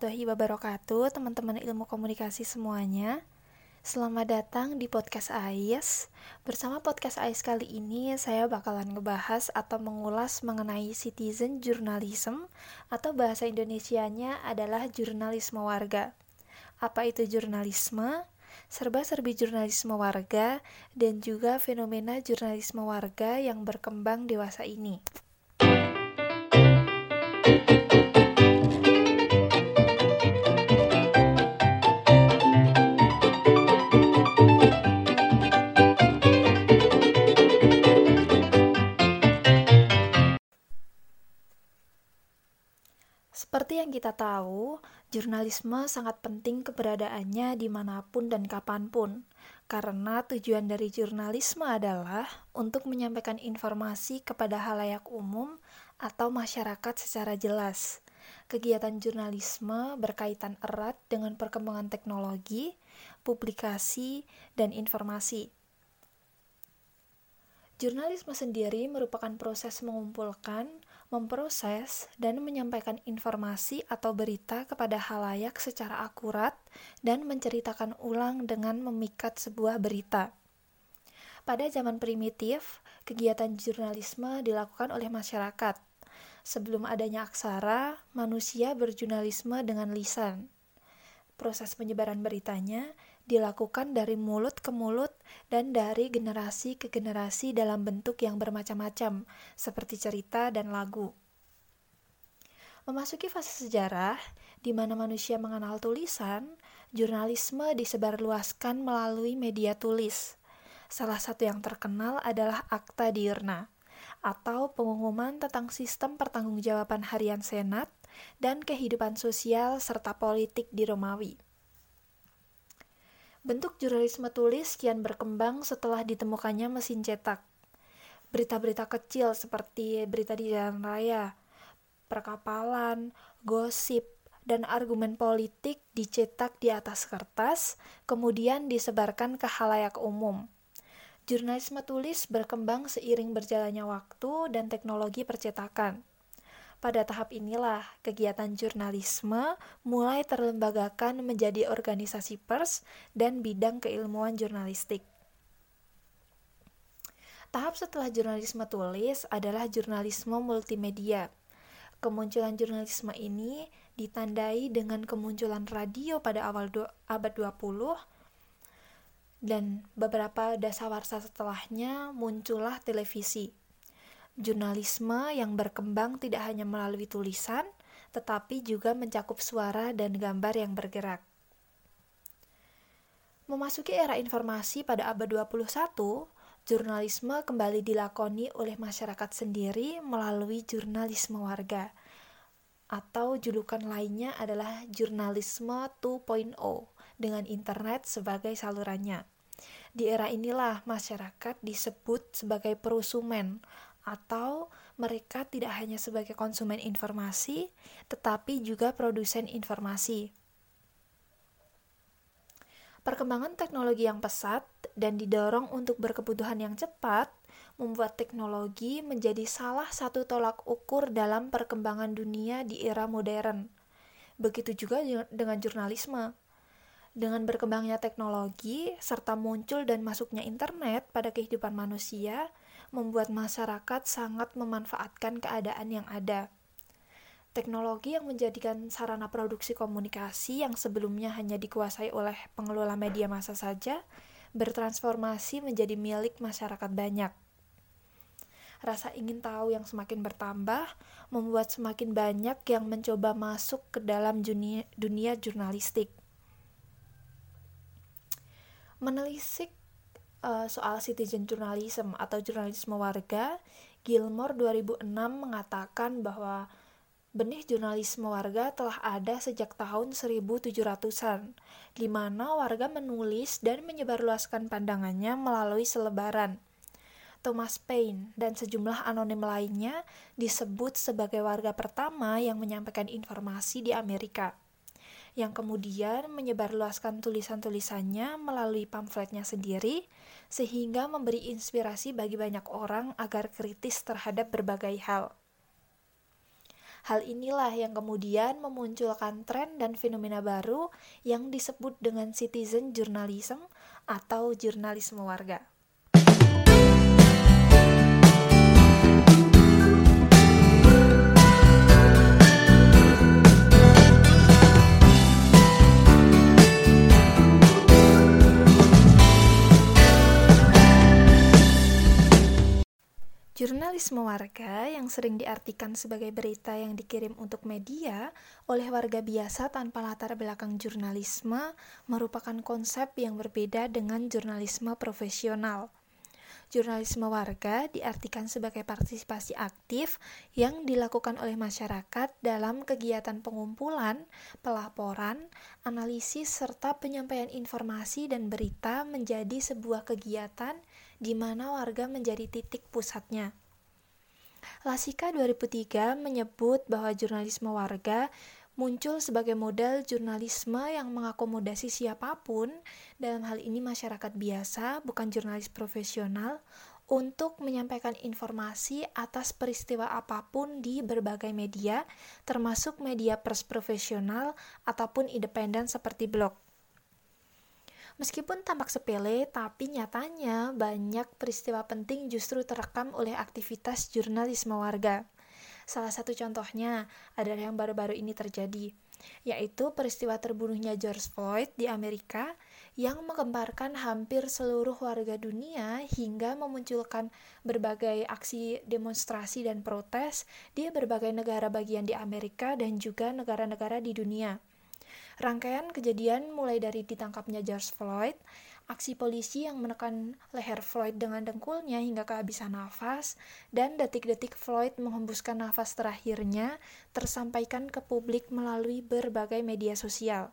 warahmatullahi wabarakatuh Teman-teman ilmu komunikasi semuanya Selamat datang di podcast AIS Bersama podcast AIS kali ini Saya bakalan ngebahas atau mengulas mengenai citizen journalism Atau bahasa Indonesianya adalah jurnalisme warga Apa itu jurnalisme? serba-serbi jurnalisme warga, dan juga fenomena jurnalisme warga yang berkembang dewasa ini. Seperti yang kita tahu, jurnalisme sangat penting keberadaannya di mana pun dan kapan pun, karena tujuan dari jurnalisme adalah untuk menyampaikan informasi kepada halayak umum atau masyarakat secara jelas. Kegiatan jurnalisme berkaitan erat dengan perkembangan teknologi, publikasi, dan informasi. Jurnalisme sendiri merupakan proses mengumpulkan, memproses, dan menyampaikan informasi atau berita kepada halayak secara akurat dan menceritakan ulang dengan memikat sebuah berita. Pada zaman primitif, kegiatan jurnalisme dilakukan oleh masyarakat. Sebelum adanya aksara, manusia berjurnalisme dengan lisan. Proses penyebaran beritanya dilakukan dari mulut ke mulut dan dari generasi ke generasi dalam bentuk yang bermacam-macam, seperti cerita dan lagu. Memasuki fase sejarah, di mana manusia mengenal tulisan, jurnalisme disebarluaskan melalui media tulis. Salah satu yang terkenal adalah Akta Diurna, atau pengumuman tentang sistem pertanggungjawaban harian Senat dan kehidupan sosial serta politik di Romawi. Bentuk jurnalisme tulis kian berkembang setelah ditemukannya mesin cetak. Berita-berita kecil seperti berita di jalan raya, perkapalan, gosip, dan argumen politik dicetak di atas kertas, kemudian disebarkan ke halayak umum. Jurnalisme tulis berkembang seiring berjalannya waktu dan teknologi percetakan. Pada tahap inilah, kegiatan jurnalisme mulai terlembagakan menjadi organisasi pers dan bidang keilmuan jurnalistik. Tahap setelah jurnalisme tulis adalah jurnalisme multimedia. Kemunculan jurnalisme ini ditandai dengan kemunculan radio pada awal abad 20 dan beberapa dasawarsa setelahnya muncullah televisi. Jurnalisme yang berkembang tidak hanya melalui tulisan, tetapi juga mencakup suara dan gambar yang bergerak. Memasuki era informasi pada abad 21, jurnalisme kembali dilakoni oleh masyarakat sendiri melalui jurnalisme warga atau julukan lainnya adalah jurnalisme 2.0 dengan internet sebagai salurannya. Di era inilah masyarakat disebut sebagai perusumen atau mereka tidak hanya sebagai konsumen informasi, tetapi juga produsen informasi. Perkembangan teknologi yang pesat dan didorong untuk berkebutuhan yang cepat membuat teknologi menjadi salah satu tolak ukur dalam perkembangan dunia di era modern. Begitu juga dengan jurnalisme. Dengan berkembangnya teknologi serta muncul dan masuknya internet pada kehidupan manusia, membuat masyarakat sangat memanfaatkan keadaan yang ada. Teknologi yang menjadikan sarana produksi komunikasi yang sebelumnya hanya dikuasai oleh pengelola media massa saja, bertransformasi menjadi milik masyarakat banyak. Rasa ingin tahu yang semakin bertambah membuat semakin banyak yang mencoba masuk ke dalam dunia, jurnalistik. Menelisik uh, soal citizen journalism atau jurnalisme warga, Gilmore 2006 mengatakan bahwa benih jurnalisme warga telah ada sejak tahun 1700-an, di mana warga menulis dan menyebarluaskan pandangannya melalui selebaran. Thomas Paine dan sejumlah anonim lainnya disebut sebagai warga pertama yang menyampaikan informasi di Amerika yang kemudian menyebarluaskan tulisan-tulisannya melalui pamfletnya sendiri, sehingga memberi inspirasi bagi banyak orang agar kritis terhadap berbagai hal. Hal inilah yang kemudian memunculkan tren dan fenomena baru yang disebut dengan citizen journalism atau jurnalisme warga. Jurnalisme warga yang sering diartikan sebagai berita yang dikirim untuk media oleh warga biasa tanpa latar belakang jurnalisme merupakan konsep yang berbeda dengan jurnalisme profesional. Jurnalisme warga diartikan sebagai partisipasi aktif yang dilakukan oleh masyarakat dalam kegiatan pengumpulan, pelaporan, analisis, serta penyampaian informasi dan berita menjadi sebuah kegiatan di mana warga menjadi titik pusatnya. Lasika 2003 menyebut bahwa jurnalisme warga muncul sebagai model jurnalisme yang mengakomodasi siapa pun, dalam hal ini masyarakat biasa, bukan jurnalis profesional, untuk menyampaikan informasi atas peristiwa apa pun di berbagai media, termasuk media pers profesional ataupun independen seperti blog. Meskipun tampak sepele, tapi nyatanya banyak peristiwa penting justru terekam oleh aktivitas jurnalisme warga. Salah satu contohnya adalah yang baru-baru ini terjadi, yaitu peristiwa terbunuhnya George Floyd di Amerika yang menggemparkan hampir seluruh warga dunia hingga memunculkan berbagai aksi demonstrasi dan protes di berbagai negara bagian di Amerika dan juga negara-negara di dunia. Rangkaian kejadian mulai dari ditangkapnya George Floyd, aksi polisi yang menekan leher Floyd dengan dengkulnya hingga kehabisan nafas, dan detik-detik Floyd menghembuskan nafas terakhirnya tersampaikan ke publik melalui berbagai media sosial.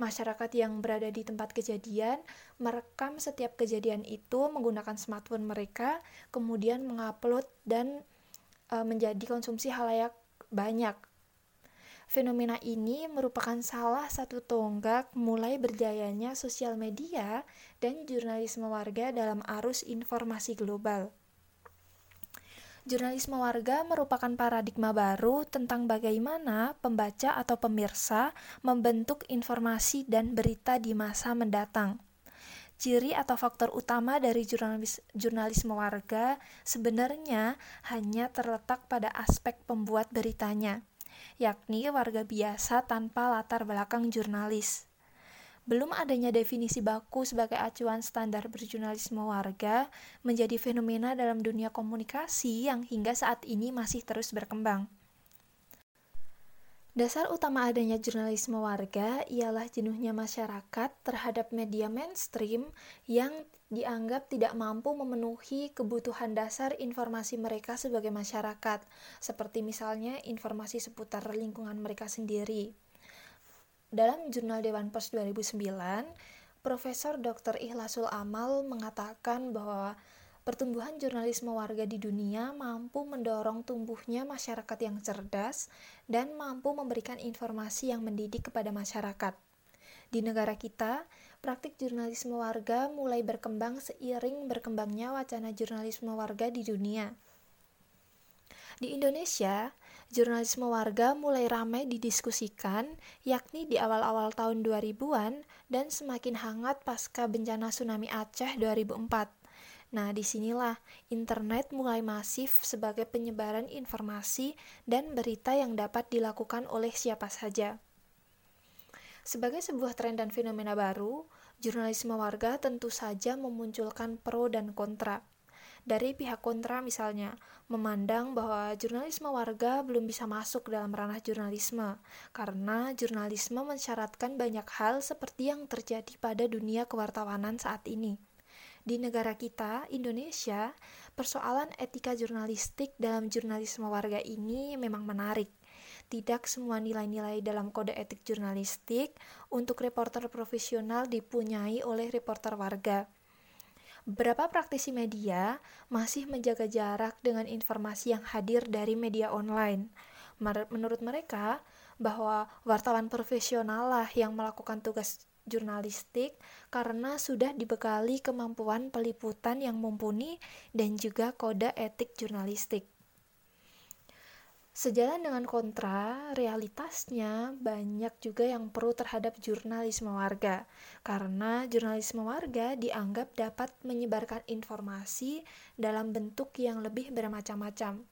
Masyarakat yang berada di tempat kejadian merekam setiap kejadian itu menggunakan smartphone mereka, kemudian mengupload dan e, menjadi konsumsi halayak banyak Fenomena ini merupakan salah satu tonggak mulai berjayanya sosial media dan jurnalisme warga dalam arus informasi global. Jurnalisme warga merupakan paradigma baru tentang bagaimana pembaca atau pemirsa membentuk informasi dan berita di masa mendatang. Ciri atau faktor utama dari jurnalis, jurnalisme warga sebenarnya hanya terletak pada aspek pembuat beritanya yakni warga biasa tanpa latar belakang jurnalis. Belum adanya definisi baku sebagai acuan standar berjurnalisme warga menjadi fenomena dalam dunia komunikasi yang hingga saat ini masih terus berkembang. Dasar utama adanya jurnalisme warga ialah jenuhnya masyarakat terhadap media mainstream yang dianggap tidak mampu memenuhi kebutuhan dasar informasi mereka sebagai masyarakat, seperti misalnya informasi seputar lingkungan mereka sendiri. Dalam jurnal Dewan Pers 2009, Profesor Dr. Ikhlasul Amal mengatakan bahwa Pertumbuhan jurnalisme warga di dunia mampu mendorong tumbuhnya masyarakat yang cerdas dan mampu memberikan informasi yang mendidik kepada masyarakat. Di negara kita, praktik jurnalisme warga mulai berkembang seiring berkembangnya wacana jurnalisme warga di dunia. Di Indonesia, jurnalisme warga mulai ramai didiskusikan, yakni di awal-awal tahun 2000-an dan semakin hangat pasca bencana tsunami Aceh 2004. Nah, di sinilah internet mulai masif sebagai penyebaran informasi dan berita yang dapat dilakukan oleh siapa saja. Sebagai sebuah tren dan fenomena baru, jurnalisme warga tentu saja memunculkan pro dan kontra. Dari pihak kontra misalnya, memandang bahwa jurnalisme warga belum bisa masuk dalam ranah jurnalisme, karena jurnalisme mensyaratkan banyak hal seperti yang terjadi pada dunia kewartawanan saat ini. Di negara kita, Indonesia, persoalan etika jurnalistik dalam jurnalisme warga ini memang menarik. Tidak semua nilai-nilai dalam kode etik jurnalistik untuk reporter profesional dipunyai oleh reporter warga. Beberapa praktisi media masih menjaga jarak dengan informasi yang hadir dari media online. Menurut mereka, bahwa wartawan profesional lah yang melakukan tugas jurnalistik karena sudah dibekali kemampuan peliputan yang mumpuni dan juga kode etik jurnalistik. Sejalan dengan kontra, realitasnya banyak juga yang perlu terhadap jurnalisme warga, karena jurnalisme warga dianggap dapat menyebarkan informasi dalam bentuk yang lebih bermacam-macam.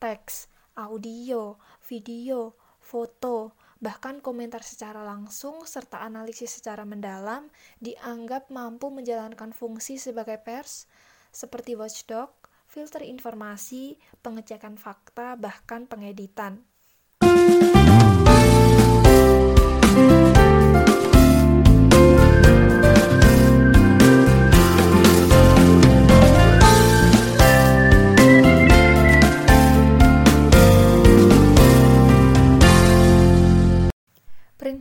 Teks, audio, video, foto, bahkan komentar secara langsung serta analisis secara mendalam dianggap mampu menjalankan fungsi sebagai pers seperti watchdog filter informasi, pengecekan fakta, bahkan pengeditan.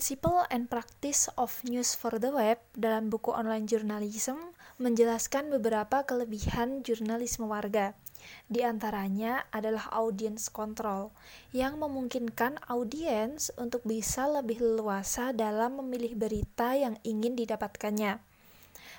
Principle and Practice of News for the Web dalam buku online journalism menjelaskan beberapa kelebihan jurnalisme warga. Di antaranya adalah audience control, yang memungkinkan audiens untuk bisa lebih leluasa dalam memilih berita yang ingin didapatkannya.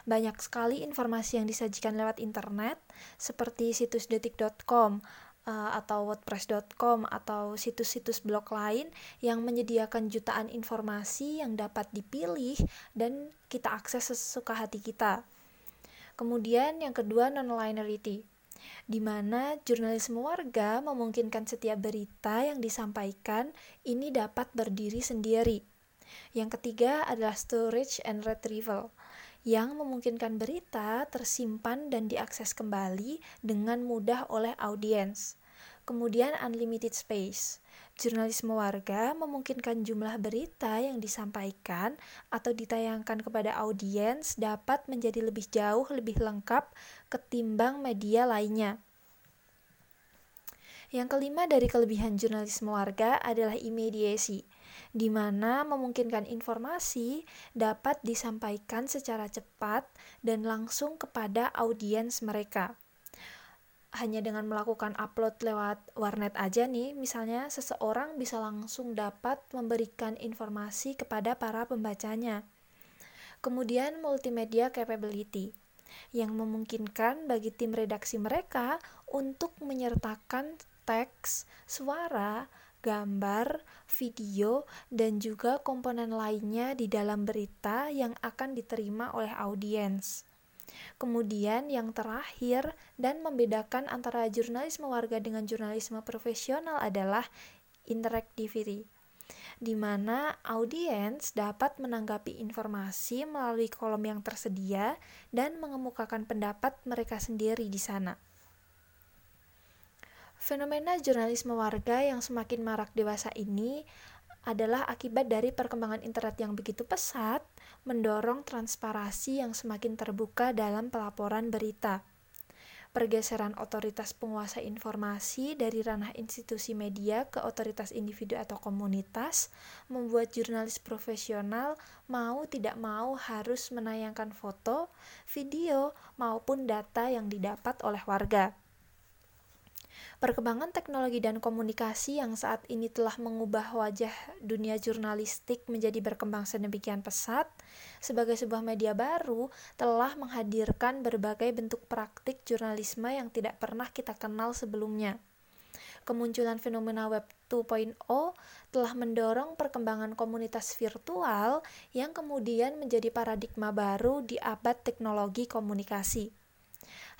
Banyak sekali informasi yang disajikan lewat internet, seperti situs detik.com, uh, atau wordpress.com atau situs-situs blog lain yang menyediakan jutaan informasi yang dapat dipilih dan kita akses sesuka hati kita. Kemudian yang kedua non-linearity, di mana jurnalisme warga memungkinkan setiap berita yang disampaikan ini dapat berdiri sendiri. Yang ketiga adalah storage and retrieval, yang memungkinkan berita tersimpan dan diakses kembali dengan mudah oleh audiens. Kemudian unlimited space. Jurnalisme warga memungkinkan jumlah berita yang disampaikan atau ditayangkan kepada audiens dapat menjadi lebih jauh lebih lengkap ketimbang media lainnya. Yang kelima dari kelebihan jurnalisme warga adalah imediasi, di mana memungkinkan informasi dapat disampaikan secara cepat dan langsung kepada audiens mereka hanya dengan melakukan upload lewat warnet aja nih, misalnya seseorang bisa langsung dapat memberikan informasi kepada para pembacanya. Kemudian multimedia capability yang memungkinkan bagi tim redaksi mereka untuk menyertakan teks, suara, gambar, video, dan juga komponen lainnya di dalam berita yang akan diterima oleh audiens. Kemudian yang terakhir dan membedakan antara jurnalisme warga dengan jurnalisme profesional adalah interactivity di mana audiens dapat menanggapi informasi melalui kolom yang tersedia dan mengemukakan pendapat mereka sendiri di sana. Fenomena jurnalisme warga yang semakin marak dewasa ini adalah akibat dari perkembangan internet yang begitu pesat, mendorong transparasi yang semakin terbuka dalam pelaporan berita. Pergeseran otoritas penguasa informasi dari ranah institusi media ke otoritas individu atau komunitas membuat jurnalis profesional mau tidak mau harus menayangkan foto, video, maupun data yang didapat oleh warga. Perkembangan teknologi dan komunikasi yang saat ini telah mengubah wajah dunia jurnalistik menjadi berkembang sedemikian pesat, sebagai sebuah media baru telah menghadirkan berbagai bentuk praktik jurnalisme yang tidak pernah kita kenal sebelumnya. Kemunculan fenomena Web 2.0 telah mendorong perkembangan komunitas virtual yang kemudian menjadi paradigma baru di abad teknologi komunikasi.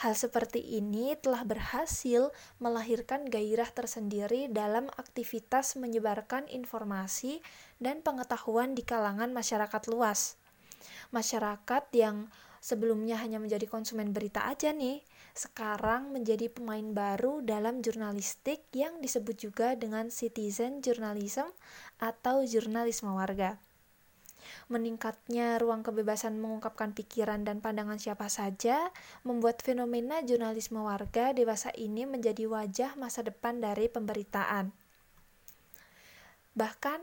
Hal seperti ini telah berhasil melahirkan gairah tersendiri dalam aktivitas menyebarkan informasi dan pengetahuan di kalangan masyarakat luas. Masyarakat yang sebelumnya hanya menjadi konsumen berita aja nih, sekarang menjadi pemain baru dalam jurnalistik yang disebut juga dengan citizen journalism atau jurnalisme warga. Meningkatnya ruang kebebasan mengungkapkan pikiran dan pandangan siapa saja membuat fenomena jurnalisme warga dewasa ini menjadi wajah masa depan dari pemberitaan. Bahkan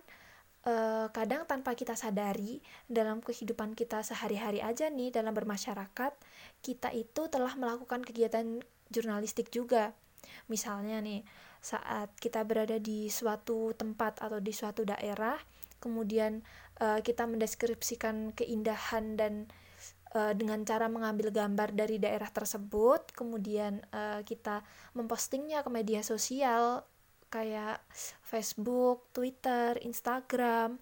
eh, kadang tanpa kita sadari dalam kehidupan kita sehari-hari aja nih dalam bermasyarakat, kita itu telah melakukan kegiatan jurnalistik juga. Misalnya nih, saat kita berada di suatu tempat atau di suatu daerah, kemudian uh, kita mendeskripsikan keindahan dan uh, dengan cara mengambil gambar dari daerah tersebut, kemudian uh, kita mempostingnya ke media sosial, kayak Facebook, Twitter, Instagram,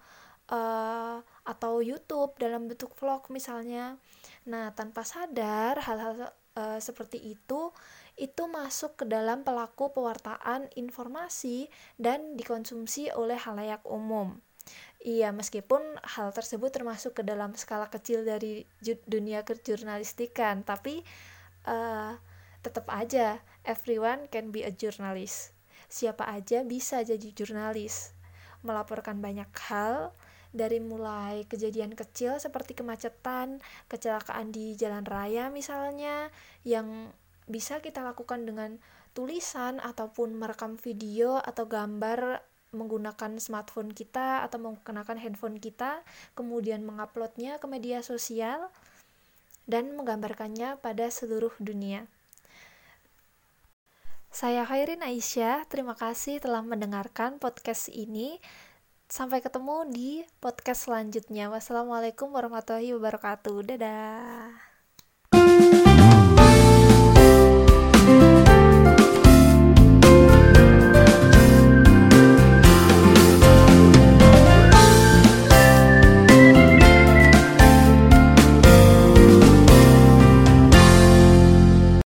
uh, atau YouTube dalam bentuk vlog misalnya. Nah, tanpa sadar hal-hal uh, seperti itu itu masuk ke dalam pelaku pewartaan informasi dan dikonsumsi oleh halayak umum. Iya, meskipun hal tersebut termasuk ke dalam skala kecil dari dunia kejurnalistikan, tapi uh, tetap aja everyone can be a journalist. Siapa aja bisa jadi jurnalis, melaporkan banyak hal dari mulai kejadian kecil seperti kemacetan, kecelakaan di jalan raya misalnya yang bisa kita lakukan dengan tulisan ataupun merekam video atau gambar menggunakan smartphone kita atau menggunakan handphone kita, kemudian menguploadnya ke media sosial dan menggambarkannya pada seluruh dunia. Saya Khairin Aisyah, terima kasih telah mendengarkan podcast ini. Sampai ketemu di podcast selanjutnya. Wassalamualaikum warahmatullahi wabarakatuh. Dadah.